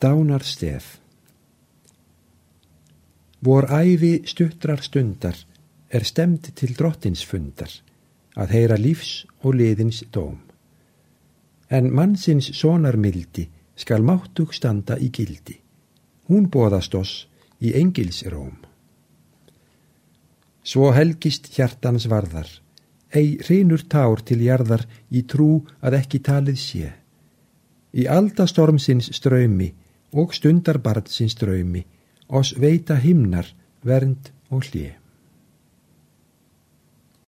Dánar stef Vor æfi stuttrar stundar er stemd til drottins fundar að heyra lífs og liðins dóm. En mannsins sonarmildi skal máttug standa í gildi. Hún bóðast oss í engils róm. Svo helgist hjartans varðar, ei hreinur tár til jarðar í trú að ekki talið sé. Í aldastormsins ströymi og stundarbarnsins ströymi, oss veita himnar, vernd og hlið.